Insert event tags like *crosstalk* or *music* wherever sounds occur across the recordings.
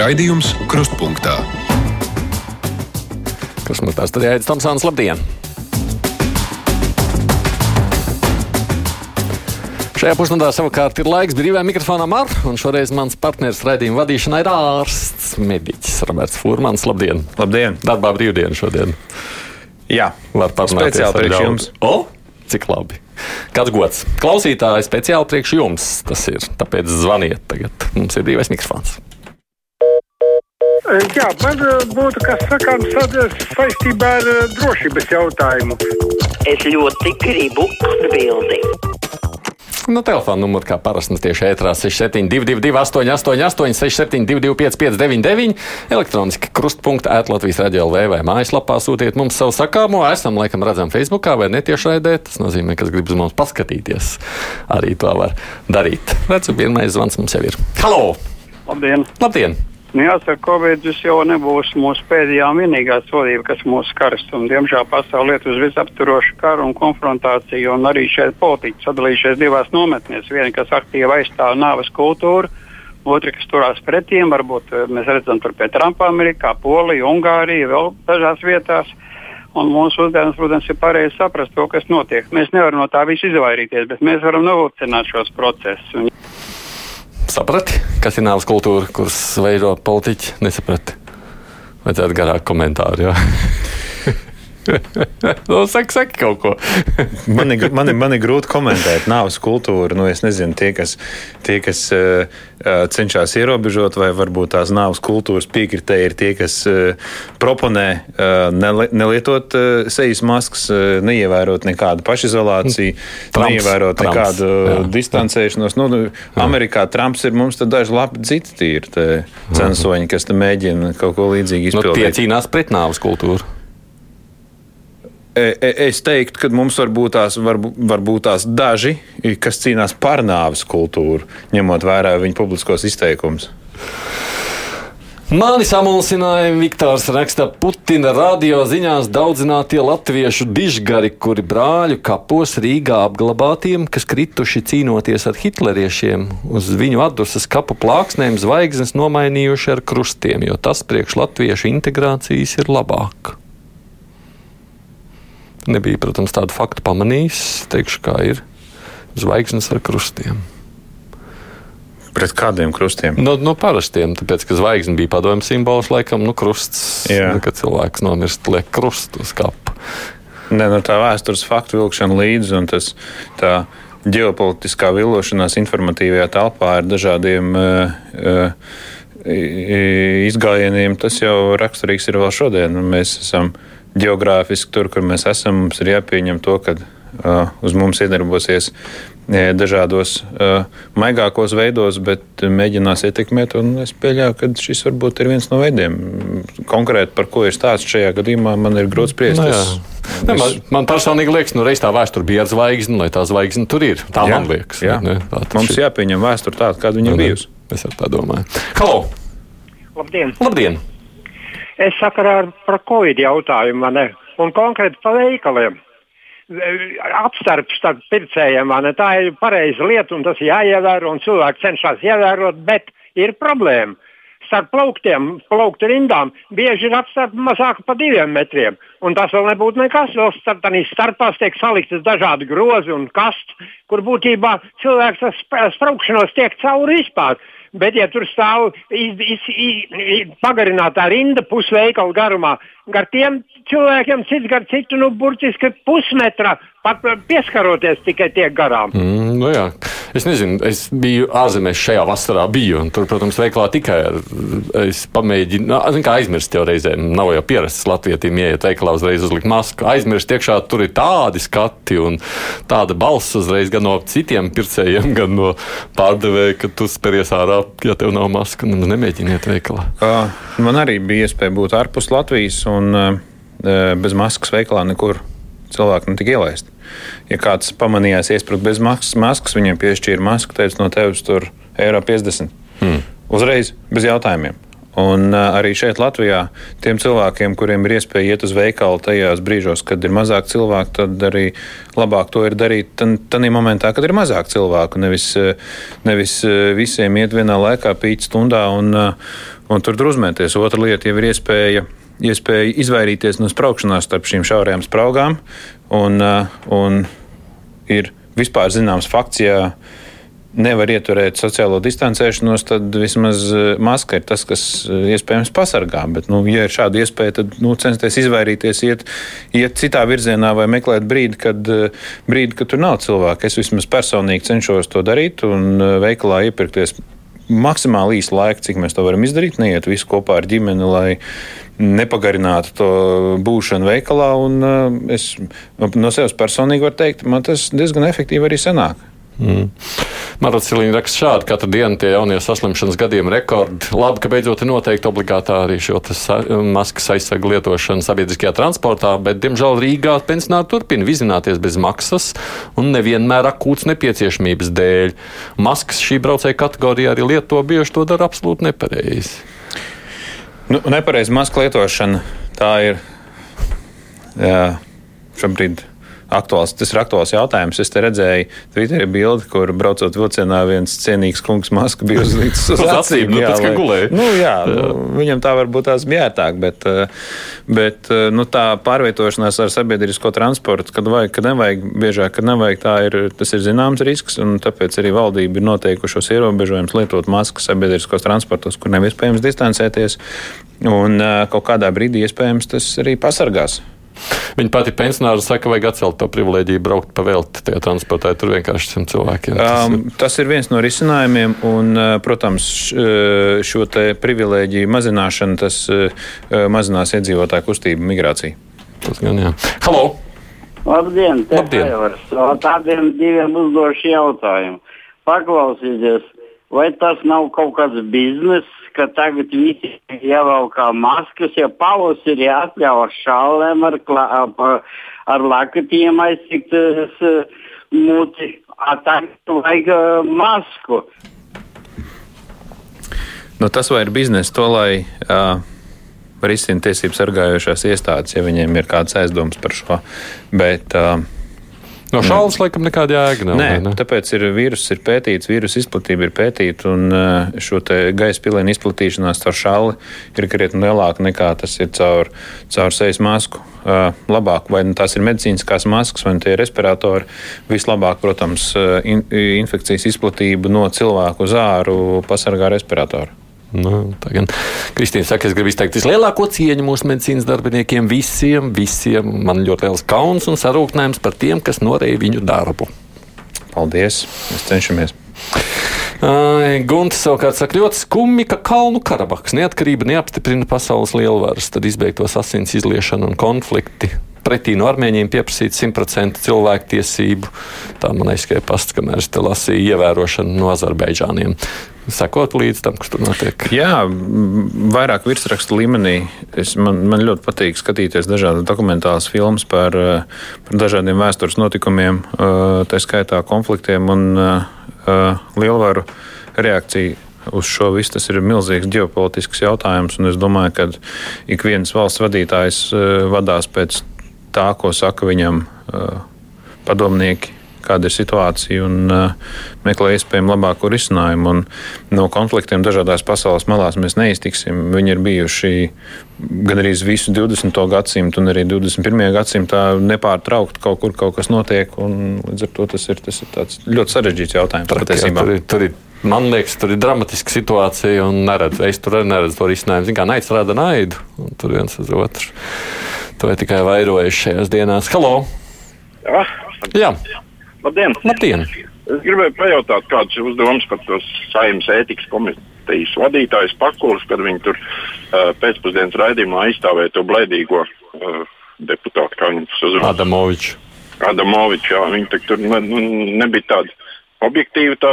Raidījums Krustpunktā. Krustpunktā studijā Aits Tomsons, labdien! Šajā pusstundā savukārt ir laiks brīvajam mikrofonam ar, un šoreiz mans partneris raidījuma vadīšanā ir ārsts, mediķis Roberts Furmans. Labdien! Labdien! Darbā brīvdiena šodien. Jā, var parunāt speciāli priekš jums. O, cik labi! Kāds gods! Klausītāji speciāli priekš jums tas ir, tāpēc zvaniet tagad. Mums ir brīvais mikrofons. Jā, man būtu kas sakāms saistībā ar drošības jautājumu. Es ļoti gribu atbildēt. Nu, telefona numurs kā parasti nu, tieši ētrā 6722, 888, 672, 559, elektroniski krustpunkta ētlatvijas radio LV vai mājaslapā sūtiet mums savu sakāmo. Esam, laikam, redzam Facebookā vai netiešraidē. Tas nozīmē, ka grib uz mums paskatīties. Arī to var darīt. Redzu, vienmēr zvans mums jau ir. Halo! Labdien! Labdien! Nu, jāsaka, Covid jau nebūs mūsu pēdējā un vienīgā sodība, kas mūs skars. Un, diemžēl pasaule iet uz visaptvarošu karu un konfrontāciju, un arī šeit politiķi sadalījušies divās nometnēs. Viena, kas aktīvi aizstāv nāves kultūru, otra, kas turās pretiem. Varbūt eh, mēs redzam, tur pie Trumpa, Amerikā, Polija, Ungārija, vēl dažās vietās. Un mūsu uzdevums, protams, ir pareizi saprast to, kas notiek. Mēs nevaram no tā visa izvairīties, bet mēs varam novilcināt šos procesus. Un, Saprati, kas ir nāves kultūra, kuras veido politiķi? Nesaprati. Vajadzētu garāk komentāru. *laughs* Jā. nu, saka, saka kaut ko. *laughs* man, ir, man, ir, man ir grūti komentēt nāves kultūru. Nu, es nezinu, tie, kas, tie, kas uh, cenšas ierobežot, vai varbūt tās nāves kultūras piekritēji ir tie, kas uh, proponē uh, neli, nelietot uh, sejas maskas, uh, neievērot nekādu pašizolāciju, Trumps, neievērot Trumps, nekādu jā. distancēšanos. Nu, nu, Amerikā Trumps ir mums daži labi citi tīri censoņi, kas mēģina kaut ko līdzīgu izpildīt. Nu, tie cīnās pret nāves kultūru. E, e, es teiktu, ka mums var būt, tās, var, būt tās daži, kas cīnās par nāves kultūru, ņemot vērā viņu publiskos izteikumus. Mani samulsināja Viktors raksta Putina radio ziņās daudzinātie latviešu dižgari, kuri brāļu kapos Rīgā apglabātiem, kas krituši cīnoties ar hitleriešiem, uz viņu atdusas kapu plāksnēm zvaigznes nomainījuši ar krustiem, jo tas priekš latviešu integrācijas ir labāk. Nebija, protams, tādu faktu pamanījis. Teikšu, kā ir zvaigznes ar krustiem. Pret kādiem krustiem? No, no parastiem, tāpēc, ka zvaigzne bija padomju simbols, laikam, nu, krusts. Jā. Kad cilvēks nomirst, liek krustu uz kapa. Nē, no tā vēstures faktu vilkšana līdzi un tas tā ģeopolitiskā villošanās informatīvajā telpā ar dažādiem uh, uh, izgājieniem, tas jau raksturīgs ir vēl šodien. Mēs esam uh, geogrāfiski tur, kur mēs esam, mums ir jāpieņem to, ka uh, uz mums iedarbosies dažādos uh, maigākos veidos, bet mēģinās ietekmēt. Es pieļauju, ka šis varbūt ir viens no veidiem. Konkrēti par ko ir stāsts šajā gadījumā, man ir grūti spriest. No, nu es, ne, man, man personīgi liekas, ka nu, reiz tā vēsture bija ar zvaigzni, lai tā zvaigzne tur ir. Tā jā, man liekas. Jā. Ne, tā Mums ir jāpieņem vēsture tāda, kāda viņa nu, bijusi. Es ar tā domāju. Halo! Labdien! Labdien. Es sakarā ar par Covid jautājumu, ne, un konkrēti par veikaliem. Apstarps starp pircējiem, ne, tā ir pareiza lieta, un tas jāievēro, un cilvēki cenšas ievērot, bet ir problēma. Starp plauktiem, plauktu rindām bieži ir apstarp mazāk par diviem metriem. Un tas vēl nebūtu nekas. Vēl starp starpās tiek saliktas dažādi grozi un kastes, kur būtībā cilvēks ar spraukšanos tiek cauri vispār. Bet, ja tur stāv iz, iz, iz, pagarinātā rinda pusveikala garumā, gar tiem cilvēkiem cits gar citu, nu, burtiski pusmetra pat pieskaroties tikai tiek garām. Mm, nu jā. Es nezinu, es biju ārzemēs šajā vasarā, biju, un tur, protams, veiklā tikai ar, es pamēģinu, nu, kā aizmirst jau reizēm, nav jau pierasts latvietim ieiet veiklā uzreiz uzlikt masku. Aizmirst iekšā tur ir tādi skati un tāda balss uzreiz gan no citiem pircējiem, *laughs* gan no pārdevēja, ka tu speries ārā, ja tev nav maska, nu nemēģiniet veikalā. Man arī bija iespēja būt ārpus Latvijas un bez maskas veikalā nekur cilvēki netika ielaisti. Ja kāds pamanījās iesprūst bez maskas, maskas viņiem piešķīra masku, teica, no tevis tur eiro 50. Hmm. Uzreiz bez jautājumiem. Un arī šeit, Latvijā, tiem cilvēkiem, kuriem ir iespēja iet uz veikalu tajās brīžos, kad ir mazāk cilvēku, tad arī labāk to ir darīt tajā momentā, kad ir mazāk cilvēku. Nevis, nevis visiem iet vienā laikā, pīt stundā un, un tur druzmēties. Otra lieta jau ir iespēja. Iespēja izvairīties no spraukšanās starp šīm šaurajām spraugām, un, un ir vispār zināms fakts, ja nevar ieturēt sociālo distancēšanos, tad vismaz eh, maska ir tas, kas eh, iespējams pasargā. Bet, nu, ja ir šāda iespēja, tad nu, censties izvairīties, iet, iet citā virzienā vai meklēt brīdi kad, brīdi, kad tur nav cilvēku. Es vismaz personīgi cenšos to darīt un veikalā iepirkties maksimāli īsu laiku, cik mēs to varam izdarīt, neiet visu kopā ar ģimeni, lai nepagarinātu to būšanu veikalā. Un, es no sevis personīgi varu teikt, man tas diezgan efektīvi arī sanāk. Mm. Marta Cilīna raksta šādi, katru dienu tie jaunie saslimšanas gadījumi rekordi. Labi, ka beidzot ir noteikti obligātā arī šo maskas aizsargu lietošanu sabiedriskajā transportā, bet, diemžēl, Rīgā pensionāri turpina vizināties bez maksas un nevienmēr akūts nepieciešamības dēļ. Maskas šī braucēja kategorijā arī lieto bieži to dara absolūti nepareizi. Nu, nepareiza masku lietošana tā ir. Jā, šobrīd aktuāls, tas ir aktuāls jautājums. Es te redzēju Twitterī bildi, kur braucot vilcienā viens cienīgs kungs maska bija uzlikts uz acīm. Nu, jā, tas, lai, nu, jā, jā. Nu, viņam tā varbūt tās bija ērtāk, bet, eh, bet eh, nu, tā pārvietošanās ar sabiedrisko transportu, kad vajag, kad nevajag, biežāk, kad nevajag, tā ir, tas ir zināms risks, un tāpēc arī valdība ir noteikušos ierobežojumus lietot maskas sabiedriskos transportos, kur nav iespējams distancēties, un eh, kaut kādā brīdī iespējams tas arī pasargās. Viņa pati pensionāra saka, ka vajag atcelt to privilēģiju braukt pa velti tajā transportā. Tur vienkārši simt cilvēkiem. Tas, um, tas ir viens no risinājumiem, un, uh, protams, uh, šo privilēģiju mazināšana tas uh, mazinās iedzīvotāju kustību migrāciju. Tas gan jā. Halo! Labdien! Labdien. Tādiem diviem uzdošu jautājumu. Paklausieties, vai tas nav kaut kāds bizness, ka tagad visi ievelkā maskas, ja pavos ir jāatļauj šālēm ar, ar lakatiem aizsikt muti, tagad vajag masku. Nu, tas vai ir biznesa, to lai uh, risina tiesību sargājošās iestādes, ja viņiem ir kāds aizdoms par šo. Bet, uh, No šādas laikam nekāda jēga nav. Nē, ne? tāpēc ir vīrus ir pētīts, vīrusu izplatība ir pētīta, un eh, šo gaisa pilienu izplatīšanās caur šāli ir krietni lielāka nekā tas ir caur, caur sejas masku. Eh, labāk, vai nu tās ir medicīniskās maskas, vai nu tie ir respiratori. Vislabāk, protams, eh, in, infekcijas izplatību no cilvēku uz āru pasargā respiratoru. Nu, Kristīna saka, es gribu izteikt vislielāko cieņu mūsu medicīnas darbiniekiem, visiem, visiem. Man ļoti liels kauns un sarūktinājums par tiem, kas norēja viņu darbu. Paldies! Mēs cenšamies! Gunts savukārt saka, ļoti skumji, ka Kalnu Karabahas neatkarība neapstiprina pasaules lielvaras, tad izbeigtos asins izliešana un konflikti pretī no armēņiem pieprasīt 100% cilvēktiesību. Tā man aizskrēja pasts, kamēr es te lasīju ievērošanu no Azerbaidžāniem. Sekot līdz tam, kas tur notiek. Jā, vairāk virsrakstu līmenī. Es, man, man ļoti patīk skatīties dažādas dokumentālas filmas par, par dažādiem vēstures notikumiem, tā skaitā konfliktiem un lielvaru reakciju uz šo visu. Tas ir milzīgs ģeopolitisks jautājums, un es domāju, ka ik viens valsts vadītājs vadās pēc tā, ko saka viņam padomnieki, kāda ir situācija un uh, meklē iespējami labāko risinājumu. Un no konfliktiem dažādās pasaules malās mēs neiztiksim. Viņi ir bijuši gan arī visu 20. gadsimtu, un arī 21. gadsimtā nepārtraukti kaut kur kaut kas notiek. Līdz ar to tas ir, tas ir ļoti sarežģīts jautājums. Tur, jā, tur, ir, tur ir Man liekas, tur ir dramatiska situācija, un neredz, es tur arī neredzu to risinājumu. Ziniet, kā naids rada naidu, un tur viens uz otru. To ir tikai vairojuši šajās dienās. Halo! Jā! Jā. Labdien! Labdien. Es gribēju pajautāt, kāds ir uzdevums par tos saimnes ētikas komitejas vadītājs Pakulis, kad viņi tur uh, pēcpusdienas raidījumā aizstāvēja to blēdīgo uh, deputātu, kā viņu uzrunā. Adamoviču. Adamoviču, jā, viņi tur nu, nebija tādi objektīva tā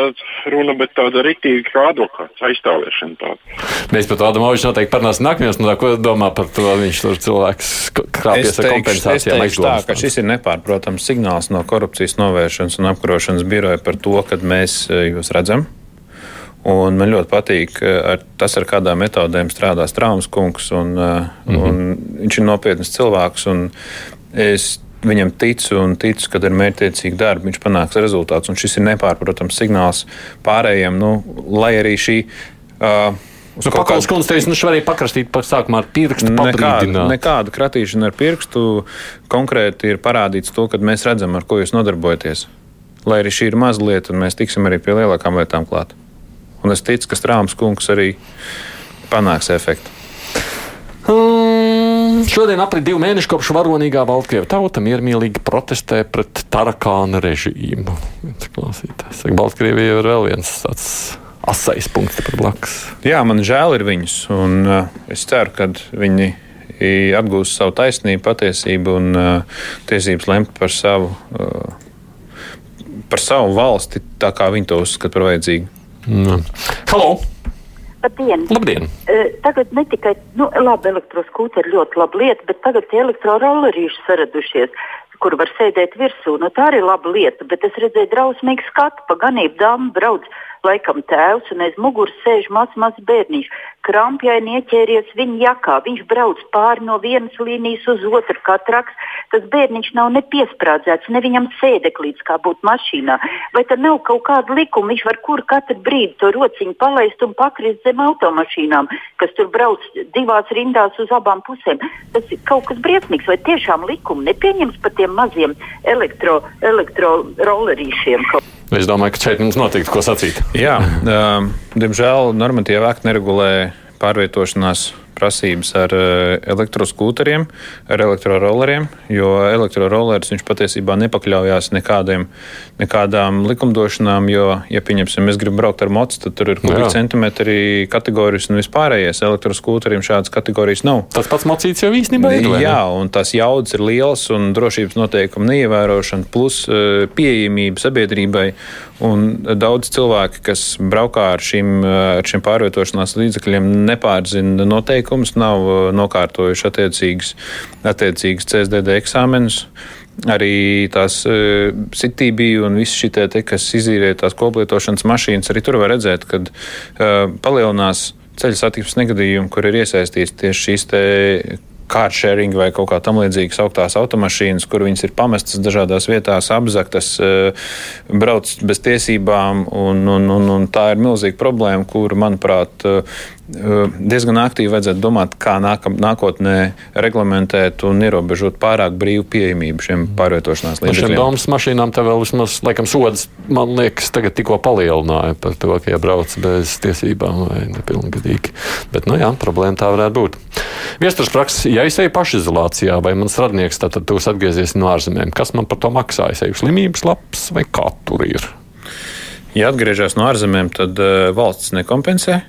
runa, bet tāda rītīga kā advokāts aizstāvēšana. Tāda. Mēs par to Adamoviču noteikti parunāsim nākamajos, no ko domā par to viņš tur cilvēks krāpjas ar kompensācijām. Es teikšu tā, ka šis ir nepārprotams signāls no korupcijas novēršanas un apkarošanas biroja par to, kad mēs eh, jūs redzam. Un man ļoti patīk ar, tas, ar kādām metodēm strādā Strāmas kungs. Un, mm -hmm. un viņš ir nopietns cilvēks. Es viņam ticu un ticu, ka ar mērķtiecīgu darbu viņš panāks rezultātus. Un šis ir nepārprotams signāls pārējiem, nu, lai arī šī. Uh, Nu, Pakaļs kundze teica, nu, arī pakrastīt par sākumā ar pirkstu. Nekāda, nekāda kratīšana ar pirkstu konkrēti ir parādīts to, ka mēs redzam, ar ko jūs nodarbojaties. Lai arī šī ir maza lieta, un mēs tiksim arī pie lielākām lietām klāt. Un es ticu, ka Strāmas kungs arī panāks efektu. Um, šodien aprit divi mēneši kopš varonīgā Baltkrievijas tauta miermīlīgi protestē pret Tarakāna režīmu. Baltkrievija ir vēl viens tāds asais punkts blakus. Jā, man žēl ir viņus, un uh, es ceru, ka viņi atgūs savu taisnību, patiesību un uh, tiesības lemt par savu, uh, par savu valsti tā, kā viņi to uzskata par vajadzīgu. Mm. Halo! Labdien! Labdien. Uh, tagad ne tikai nu, labi, elektroskūteri ir ļoti laba lieta, bet tagad tie elektrorollerīši saradušies, kur var sēdēt virsū. Nu, tā arī ir laba lieta, bet es redzēju drausmīgu skatu, pa ganību dāmu brauc laikam tēvs, un aiz muguras sēž mazs maz bērniņš. Krampjaini ieķēries viņa jakā. Viņš brauc pāri no vienas līnijas uz otru kā traks. Tas bērniņš nav ne piesprādzēts, ne viņam sēdeklīts, kā būtu mašīnā. Vai tad nav kaut kāda likuma? Viņš var kur katru brīdi to rociņu palaist un pakrist zem automašīnām, kas tur brauc divās rindās uz abām pusēm. Tas ir kaut kas briesmīgs. Vai tiešām likumi nepieņems par tiem maziem elektro, elektro rollerīšiem? Es domāju, ka šeit mums noteikti ko sacīt. Jā, *laughs* um, diemžēl normatīva akti neregulē pārvietošanās prasības ar eh, elektroskūteriem, ar elektrorolleriem, jo elektrorollers viņš patiesībā nepakļaujās nekādiem, nekādām likumdošanām, jo, ja pieņemsim, es gribu braukt ar mocu, tad tur ir kubika centimetri kategorijas un vispārējais. Elektroskūteriem šādas kategorijas nav. Tas pats mocīts jau īstenībā ir. Jā, un tās jaudas ir lielas un drošības noteikumu neievērošana plus eh, pieejamība sabiedrībai. Un daudz cilvēki, kas braukā ar šīm, ar šiem pārvietošanās līdzekļiem, nepārzina noteikumus, nav uh, nokārtojuši attiecīgas, attiecīgas CSDD eksāmenus. Arī tās uh, sitība un viss šī te, kas izīrē tās koplietošanas mašīnas, arī tur var redzēt, ka uh, palielinās ceļu satiksmes negadījumu, kur ir iesaistīts tieši šīs kāršēring vai kaut kā tamlīdzīgas augtās automašīnas, kur viņas ir pamestas dažādās vietās, apzaktas, eh, brauc bez tiesībām, un, un, un, un tā ir milzīga problēma, kur, manuprāt, eh, diezgan aktīvi vajadzētu domāt, kā nākam, nākotnē reglamentēt un ierobežot pārāk brīvu pieejamību šiem pārvietošanās līdzekļiem. Šiem domas mašīnām te vēl vismaz, laikam, sodas, man liekas, tagad tikko palielināja par to, ka iebrauc bez tiesībām vai nepilngadīgi. Bet, nu jā, problēma tā varētu būt. Viestures prakses, ja es eju pašizolācijā vai mans radnieks, tad, tad jūs atgriezies no ārzemēm. Kas man par to maksā? Es eju slimības labs vai kā tur ir? Ja atgriežas no ārzemēm, tad uh, valsts nekompensē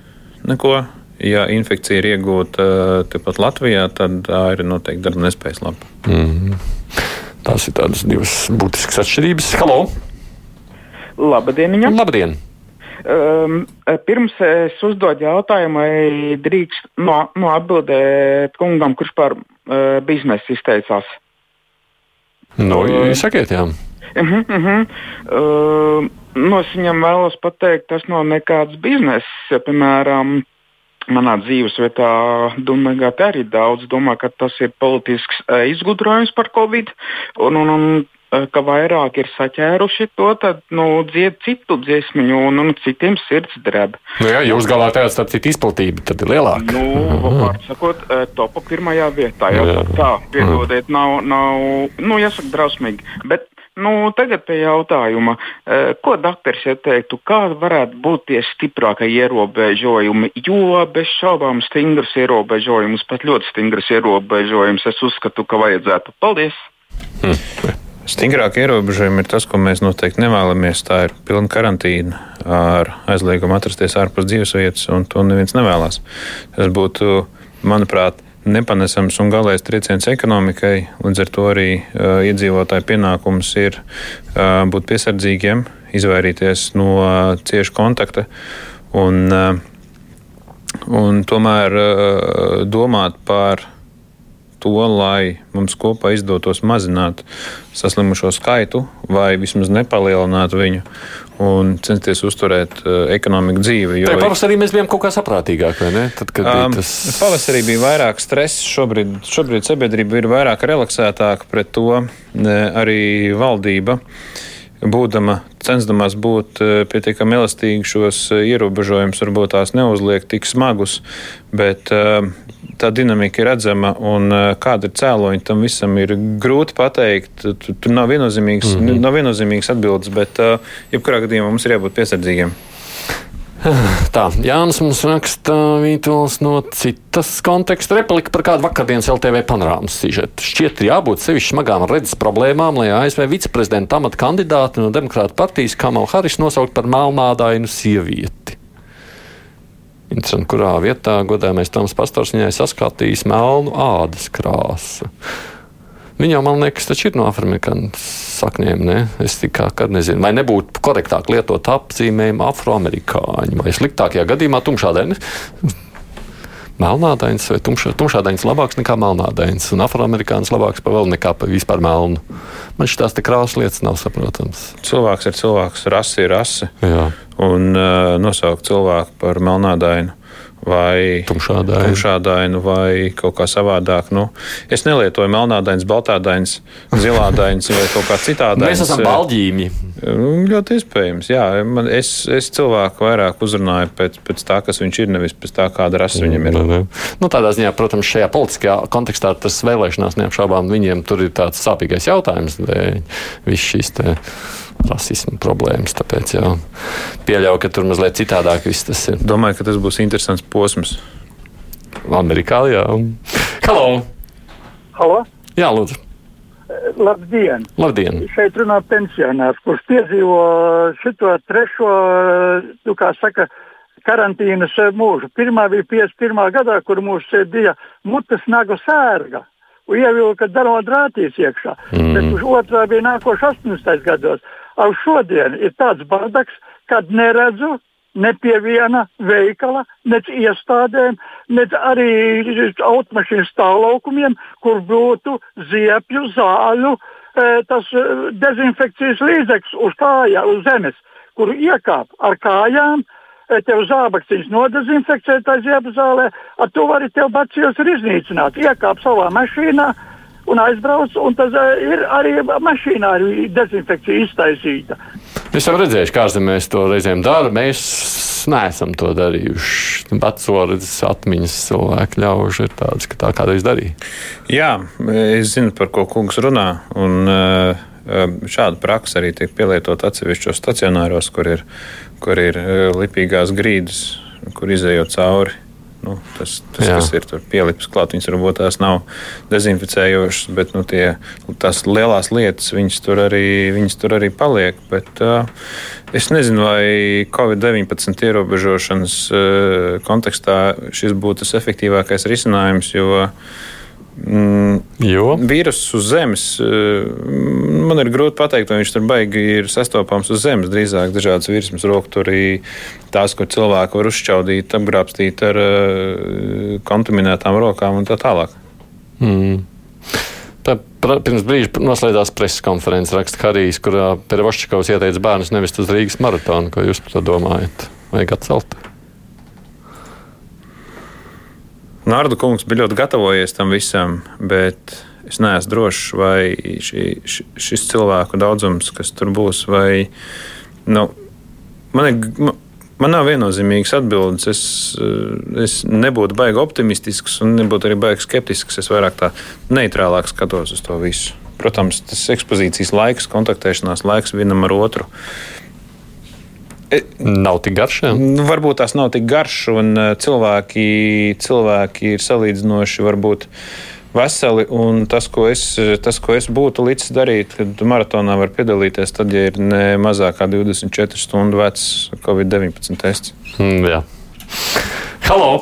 neko. Ja infekcija ir iegūta uh, tepat Latvijā, tad tā ir noteikti darba nespējas lapa. Mm -hmm. Tās ir tādas divas būtiskas atšķirības. Halo! Labdien! Labdien. Um, pirms es uzdodu jautājumu, vai drīkst no, no atbildēt kungam, kurš par uh, biznesu izteicās. No, uh, sakiet, jā. Uh -huh, uh -huh. Uh, nu, es viņam vēlos pateikt, tas nav nekāds bizness. Ja, piemēram, manā dzīvesvietā Dunagā arī daudz domā, ka tas ir politisks uh, izgudrojums par Covid. Un, un, un ka vairāk ir saķēruši to, tad nu, dzied citu dziesmiņu, un, un citiem sirds dreb. Nu jā, jūs galā tajā starp citu izplatība tad ir lielāka. Nu, vārds sakot, eh, topa pirmajā vietā. Jau jā. tā, piedodiet, nav, nav, nu, jāsaka drausmīgi. Bet, nu, tagad pie jautājuma, eh, ko doktors ieteiktu, kāda varētu būt tie stiprākie ierobežojumi, jo bez šaubām stingrs ierobežojums, pat ļoti stingrs ierobežojums, es uzskatu, ka vajadzētu. Paldies! Hmm. Stingrāk ierobežojumi ir tas, ko mēs noteikti nevēlamies. Tā ir pilna karantīna ar aizliegumu atrasties ārpus dzīvesvietas, un to neviens nevēlas. Tas būtu, manuprāt, nepanesams un galējs trieciens ekonomikai. Līdz ar to arī uh, iedzīvotāju pienākums ir uh, būt piesardzīgiem, izvairīties no uh, cieša kontakta un, uh, un tomēr uh, domāt par to, lai mums kopā izdotos mazināt saslimušo skaitu vai vismaz nepalielināt viņu un censties uzturēt uh, ekonomiku dzīvi. Jo... Pavasarī mēs bijām kaut kā saprātīgāki, vai ne? Tad, kad um, tas... Pavasarī bija vairāk stresa, šobrīd, šobrīd sabiedrība ir vairāk relaksētāka pret to, arī valdība. Būdama, censdamās būt pietiekami elastīgi, šos ierobežojumus varbūt tās neuzliek tik smagus, bet uh, tā dinamika ir redzama un kāda ir cēloņa tam visam ir grūti pateikt. Tur nav viennozīmīgas, mm -hmm. nav viennozīmīgas atbildes, bet jebkurā gadījumā mums ir jābūt piesardzīgiem. *sighs* Tā, Jānis mums raksta Vītols no citas konteksta replika par kādu vakardienas LTV panorāmas sižetu. Šķiet, jābūt sevišķi smagām redzes problēmām, lai ASV viceprezidenta amata kandidāti no Demokrāta partijas Kamala Haris nosaukt par melnādainu sievieti. Interesanti, kurā vietā godājamais Toms Pastors viņai saskatījis melnu ādas krāsu. Viņa man liekas, taču ir no afroamerikāņu saknēm. Ne? Es tikai nezinu, vai nebūtu korektāk lietot apzīmējumu afroamerikāņu, vai sliktākajā gadījumā tumšādaini. Melnādains vai tumša, tumšādains labāks nekā melnādains, un afroamerikānis labāks par vēl nekā par vispār melnu. Man šīs krāsas lietas nav saprotamas. Cilvēks ir cilvēks, rase ir rase. Jā un uh, nosaukt cilvēku par melnādainu vai tumšādainu. tumšādainu vai kaut kā savādāk. Nu, es nelietoju melnādains, baltādains, zilādains vai kaut kā citādains. Mēs esam balģīmi. Nu, ļoti iespējams, jā. Man, es, es cilvēku vairāk uzrunāju pēc, pēc tā, kas viņš ir, nevis pēc tā, kāda rasa viņam ir. Ne, ne. Nu, tādā ziņā, protams, šajā politiskajā kontekstā tas vēlēšanās neapšaubām viņiem tur ir tāds sāpīgais jautājums. Viss šīs te rasismu problēmas. Tāpēc jau pieļauju, ka tur mazliet citādāk viss tas ir. Domāju, ka tas būs interesants posms. Amerikā, jā. Halo! Halo? Jā, lūdzu. Labdien! Labdien. Šeit runā pensionārs, kurš piedzīvo šo trešo, nu, kā saka, karantīnas mūžu. Pirmā bija 51. gadā, kur mums bija mutes nagu sērga un ievilka darbā drātīs iekšā. Mm. Bet otrā bija nākošais 18. gados. Ar šodien ir tāds bardaks, kad neredzu ne pie viena veikala, ne iestādēm, ne arī automašīnu stāvlaukumiem, kur būtu ziepju, zāļu, e, tas e, dezinfekcijas līdzeklis uz kājām, uz zemes, kuru iekāp ar kājām. E, tev zābaksiņš nodezinfekcē tā ziepju zālē, ar to arī tev bacījus ir iznīcināt. Iekāp savā mašīnā, un aizbrauc, un tas eh, ir arī mašīnā ir dezinfekcija iztaisīta. Es jau redzēju, kā ārzemēs to reizēm dara. Mēs neesam to darījuši. Vecoras atmiņas cilvēki ļaužu ir tādas, ka tā kādreiz darīja. Jā, es zinu, par ko kungs runā. Un, eh, Šāda praksa arī tiek pielietota atsevišķos stacionāros, kur ir, kur ir eh, lipīgās grīdas, kur izējot cauri Nu, tas, tas kas ir pielips klāt, viņas varbūt tās nav dezinficējošas, bet nu, tie, tās lielās lietas viņas tur arī, viņas tur arī paliek. Bet, uh, es nezinu, vai Covid-19 ierobežošanas uh, kontekstā šis būtu tas efektīvākais risinājums. Jo, uh, Mm, jo? Vīruss uz Zemes. Eh, man ir grūti pateikt, vai viņš tur baigi ir sastopams uz Zemes. Drīzāk dažādas virsmas rokturī, tās, ko cilvēki var uzšķaudīt, apgrābstīt ar uh, kontaminētām rokām un tā tālāk. Mm. Pirms brīža noslēdzās preses konferences raksta Harijs, kurā Perevošķikovs ieteica bērnus nevest uz Rīgas maratonu. Ko jūs par to domājat? Vajag atcelt? Nārdu kungs bija ļoti gatavojies tam visam, bet es neesmu drošs, vai šī, šis cilvēku daudzums, kas tur būs, vai nu, man, ir, man nav viennozīmīgas atbildes. Es, es nebūtu baigi optimistisks un nebūtu arī baigi skeptisks. Es vairāk tā neitrālāk skatos uz to visu. Protams, tas ekspozīcijas laiks, kontaktēšanās laiks vienam ar otru. Uh, Nav tik garš. Jā. Nu, varbūt tās nav tik garš, un e, cilvēki, cilvēki ir salīdzinoši varbūt veseli. Tas ko, es, tas, ko es būtu līdz darīt, kad maratonā var piedalīties, tad, ja ir ne mazāk kā 24 stundu vecs Covid-19 tests. Mm, jā. Halo!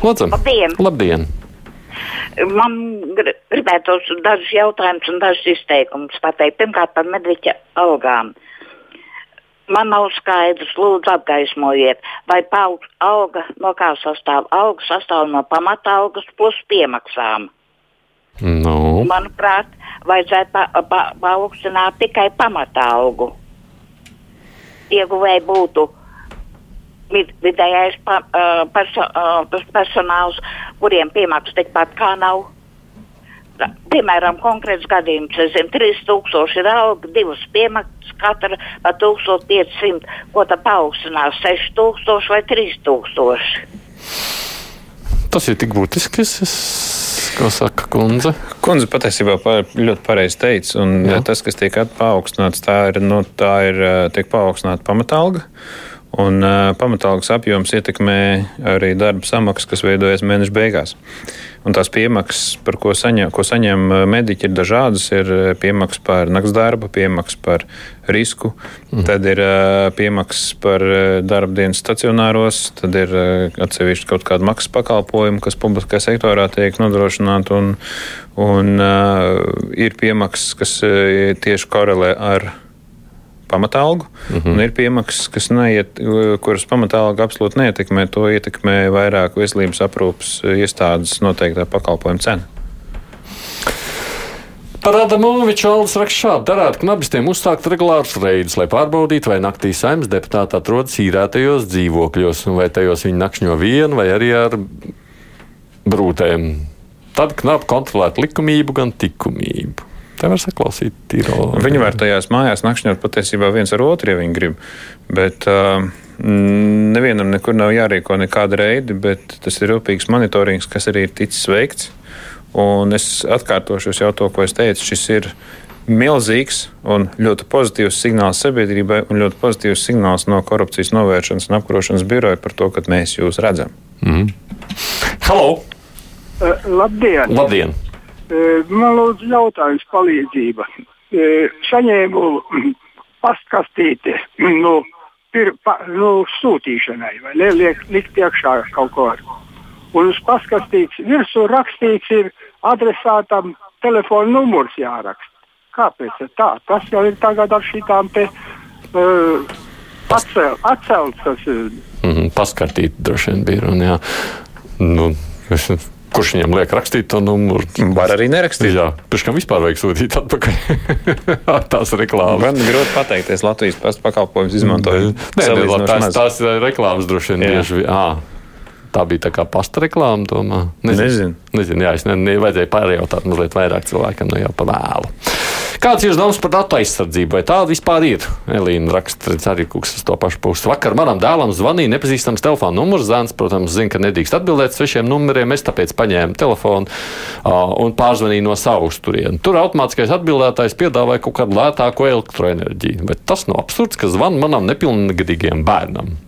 Lūdzu! Labdien! Labdien. Man gribētos dažus jautājumus un dažus izteikumus pateikt. Pirmkārt, par medviķa algām. Uh, man nav skaidrs, lūdzu, apgaismojiet, vai paug, auga no kā sastāv? Auga sastāv no pamata algas plus piemaksām. Nu. Manuprāt, vajadzētu pa, pa, paaugstināt tikai pamata algu. Ieguvēji būtu vid, vidējais pa, uh, perso, uh, personāls, kuriem piemaksas tikpat kā nav. Piemēram, konkrēts gadījums, es zinu, 3000 ir alga, divas piemaksas katra par 1500, ko tad paaugstinās 6000 vai 3000. Tas ir tik būtiski, es, ko saka kundze. Kundze patiesībā ļoti pareizi teica, un Jā. tas, kas tiek paaugstināts, tā ir, nu, tā ir tiek paaugstināta pamatalga. Un uh, pamatalgas apjoms ietekmē arī darba samaksu, kas veidojas mēneša beigās. Un tās piemaksas, par ko saņem, ko saņem mediķi, ir dažādas. Ir piemaksas par nakts darbu, piemaksas par risku, mm. tad ir uh, piemaksas par darba dienas stacionāros, tad ir uh, atsevišķi kaut kāda maksas pakalpojuma, kas publiskajā sektorā tiek nodrošināta, un, un uh, ir piemaksas, kas uh, tieši korelē ar pamatalgu, uh mhm. -huh. un ir piemaksas, kas neiet, kuras pamatalga absolūti neietekmē. To ietekmē vairāk veselības aprūpas iestādes noteiktā pakalpojuma cena. Par Adamoviču Aldis raksta šādi: darētu knabistiem uzsākt regulārus reidus, lai pārbaudītu, vai naktī saimnes deputāti atrodas īrētajos dzīvokļos, vai tajos viņi nakšņo vienu vai arī ar brūtēm. Tad knapi kontrolētu likumību, gan likumību. Tā var saklausīt tīro. Viņi var tajās mājās nakšņot patiesībā viens ar otru, ja viņi grib. Bet uh, nevienam nekur nav jārīko nekāda reidi, bet tas ir rūpīgs monitorings, kas arī ir ticis veikts. Un es atkārtošos jau to, ko es teicu. Šis ir milzīgs un ļoti pozitīvs signāls sabiedrībai un ļoti pozitīvs signāls no korupcijas novēršanas un apkarošanas biroja par to, ka mēs jūs redzam. Mm. Halo! Uh, labdien! labdien. Man lūdzu jautājums palīdzība. Saņēmu *clears throat* pastkastīti nu, pir, pa, nu, sūtīšanai, vai ne? Liek, likt iekšā kaut ko. Un uz paskastīts virsū rakstīts ir adresātam telefona numurs jāraksta. Kāpēc tā? Tas jau ir tagad ar šitām te uh, atcel, atcelts. Tas, mm -hmm, paskatīt droši vien bija runa. Nu, es Kurš viņam liek rakstīt to numuru? Var arī nerakstīt. Jā, pēc tam vispār vajag sūtīt atpakaļ *laughs* tās reklāmas. Man grūti pateikties, Latvijas pakalpojums izmantojot. Nē, nē, tās, tās reklāmas droši vien bieži. Tā bija tā kā pasta reklāma, domā. Nezinu. Nezinu. Nezinu jā, es ne, ne, vajadzēja pārjautāt mazliet vairāk cilvēkam, no jau pa vēlu. Kāds ir domas par datu aizsardzību? Vai tāda vispār ir? Elīna raksta, arī kungs uz to pašu pusi. Vakar manam dēlam zvanīja nepazīstams telefona numurs. Zēns, protams, zina, ka nedrīkst atbildēt svešiem numuriem. Es tāpēc paņēmu telefonu uh, un pārzvanīju no savas turienes. Tur automātiskais atbildētājs piedāvāja kaut kādu lētāko elektroenerģiju. Bet tas nav absurds, ka zvan manam nepilngadīgajam bērnam.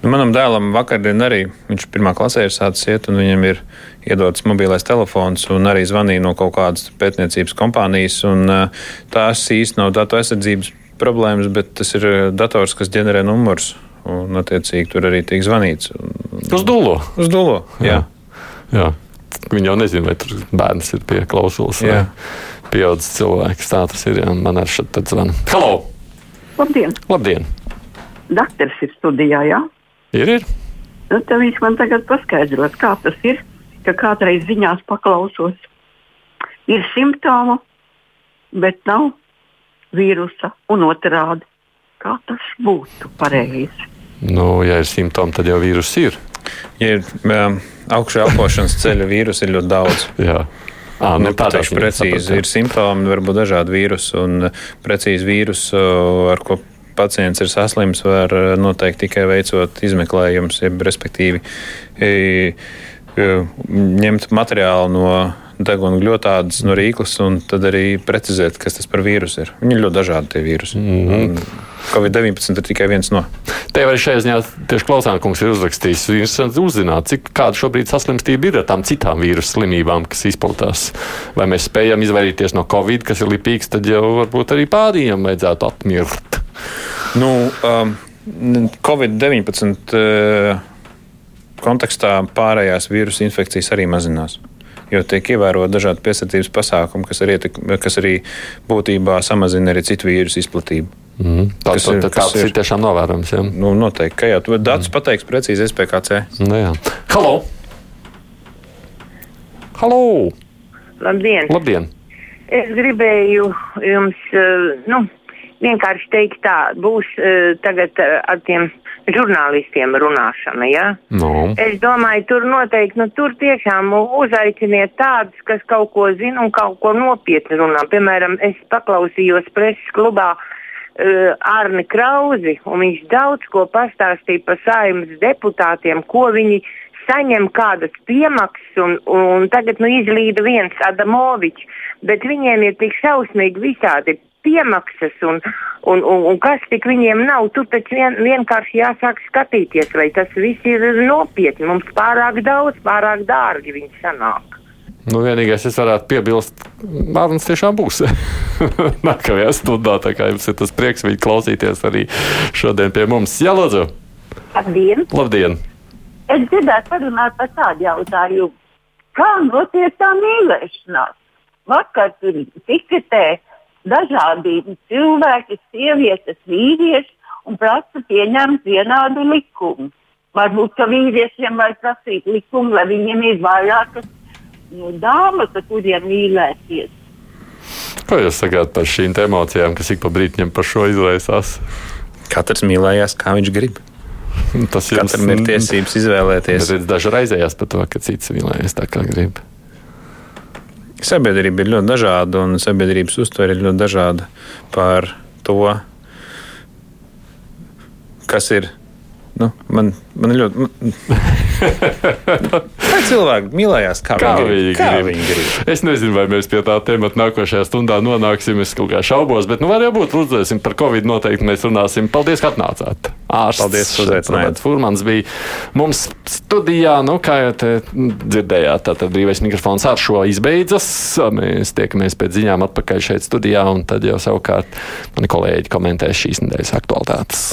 Manam dēlam vakardien arī viņš pirmā klasē ir sācis iet, un viņam ir iedots mobilais telefons, un arī zvanīja no kaut kādas pētniecības kompānijas. Un, tās īsti nav datu aizsardzības problēmas, bet tas ir dators, kas ģenerē numurus, un attiecīgi tur arī tiek zvanīts. Uz dūlo. Uz dūlo, jā. jā. jā. Viņi jau nezina, vai tur bērns ir pie klausulas. Pieaudzis cilvēks, tā tas ir. Jā, man ar šeit zvana. Halo! Labdien! Labdien! Dakteris ir studijā, jā? Ir, ir. Nu, tad viņš man tagad paskaidros, kā tas ir, ka kādreiz ziņās paklausos. Ir simptomi, bet nav vīrusa un otrādi. Kā tas būtu pareizi? Nu, ja ir simptomi, tad jau vīrus ir. Ja ir um, augšā elpošanas ceļa vīrusu, ir ļoti daudz. *laughs* Jā. À, nu, Tādā precīzi ir simptomi, varbūt dažādi vīrusi un precīzi vīrusu, ar ko pacients ir saslims, var eh, noteikti tikai veicot izmeklējumus, respektīvi ņemt materiālu no deguna gļotādas, no rīklas un tad arī precizēt, kas tas par vīrusu ir. Viņi ir ļoti dažādi tie vīrusi. Mm -hmm. Covid-19 ir tikai viens no. Te arī šajā ziņā tieši klausākums ir uzrakstījis. Interesanti uzzināt, cik kāda šobrīd saslimstība ir ar tām citām vīrusu slimībām, kas izplatās. Vai mēs spējam izvairīties no Covid, kas ir lipīgs, tad jau varbūt arī pārējiem vajadzētu atmirt. Nu, um, Covid-19 uh, kontekstā pārējās vīrusu infekcijas arī mazinās. Jo tiek ievēroti dažādi piesardzības pasākumi, kas arī, ietek, kas arī būtībā samazina arī citu vīrusu izplatību. Mm. Tā, tas ir, tāds ir, ir tiešām novērojams. Ja? Nu, noteikti, ka jā, tu datus mm. pateiks precīzi SPKC. Nu, jā. Halo! Halo! Labdien! Labdien. Es gribēju jums eh, nu, vienkārši teikt, tā būs eh, tagad eh, ar tiem žurnālistiem runāšana. Ja? No. Es domāju, tur noteikti, nu, tur tiešām uzaiciniet tādus, kas kaut ko zina un kaut ko nopietni runā. Piemēram, es paklausījos preses klubā uh, Arni Krauzi, un viņš daudz ko pastāstīja par saimnes deputātiem, ko viņi saņem kādas piemaksas, un, un tagad nu, izlīda viens Adamovičs, bet viņiem ir tik šausmīgi visādi piemaksas un, un, un, un kas tik viņiem nav. Tur taču vien, vienkārši jāsāk skatīties, vai tas viss ir nopietni. Mums pārāk daudz, pārāk dārgi viņi sanāk. Nu, vienīgais, es varētu piebilst, Mārcis tiešām būs *laughs* nākamajā stundā. Tā kā jums ir tas prieks viņu klausīties arī šodien pie mums. Jā, Lūdzu! Labdien! Labdien. Es gribētu parunāt par tādu jautājumu. Kā notiek tā mīlēšanās? Vakar tur tiketē dažādi cilvēki, sievietes, vīrieši un prasa pieņemt vienādu likumu. Varbūt, ka vīriešiem vajag prasīt likumu, lai viņiem ir vairākas nu, dāmas, ar kuriem mīlēties. Ko jūs sakāt par šīm emocijām, kas ik pa brīdim par šo izraisās? Katrs mīlējās, kā viņš grib. Tas jums, Katram ir tiesības izvēlēties. Daži raizējās par to, ka cits mīlējas tā, kā grib. Sabiedrība ir ļoti dažāda, un sabiedrības uztvere ir ļoti dažāda par to, kas ir Nu, man, man ļoti. Vai *laughs* cilvēki mīlējās, kā, kā, viņi, kā grib. viņi grib? Es nezinu, vai mēs pie tā temata nākošajā stundā nonāksim. Es kaut kā šaubos, bet nu, var jau būt, redzēsim, par Covid noteikti mēs runāsim. Paldies, ka atnācāt. Ārsts, Paldies, uzaicinājāt. Furmans bija mums studijā, nu, kā jau te dzirdējāt, tātad brīvais mikrofons ar šo izbeidzas. Mēs tiekamies pēc ziņām atpakaļ šeit studijā, un tad jau savukārt mani kolēģi komentēs šīs nedēļas aktualitātes.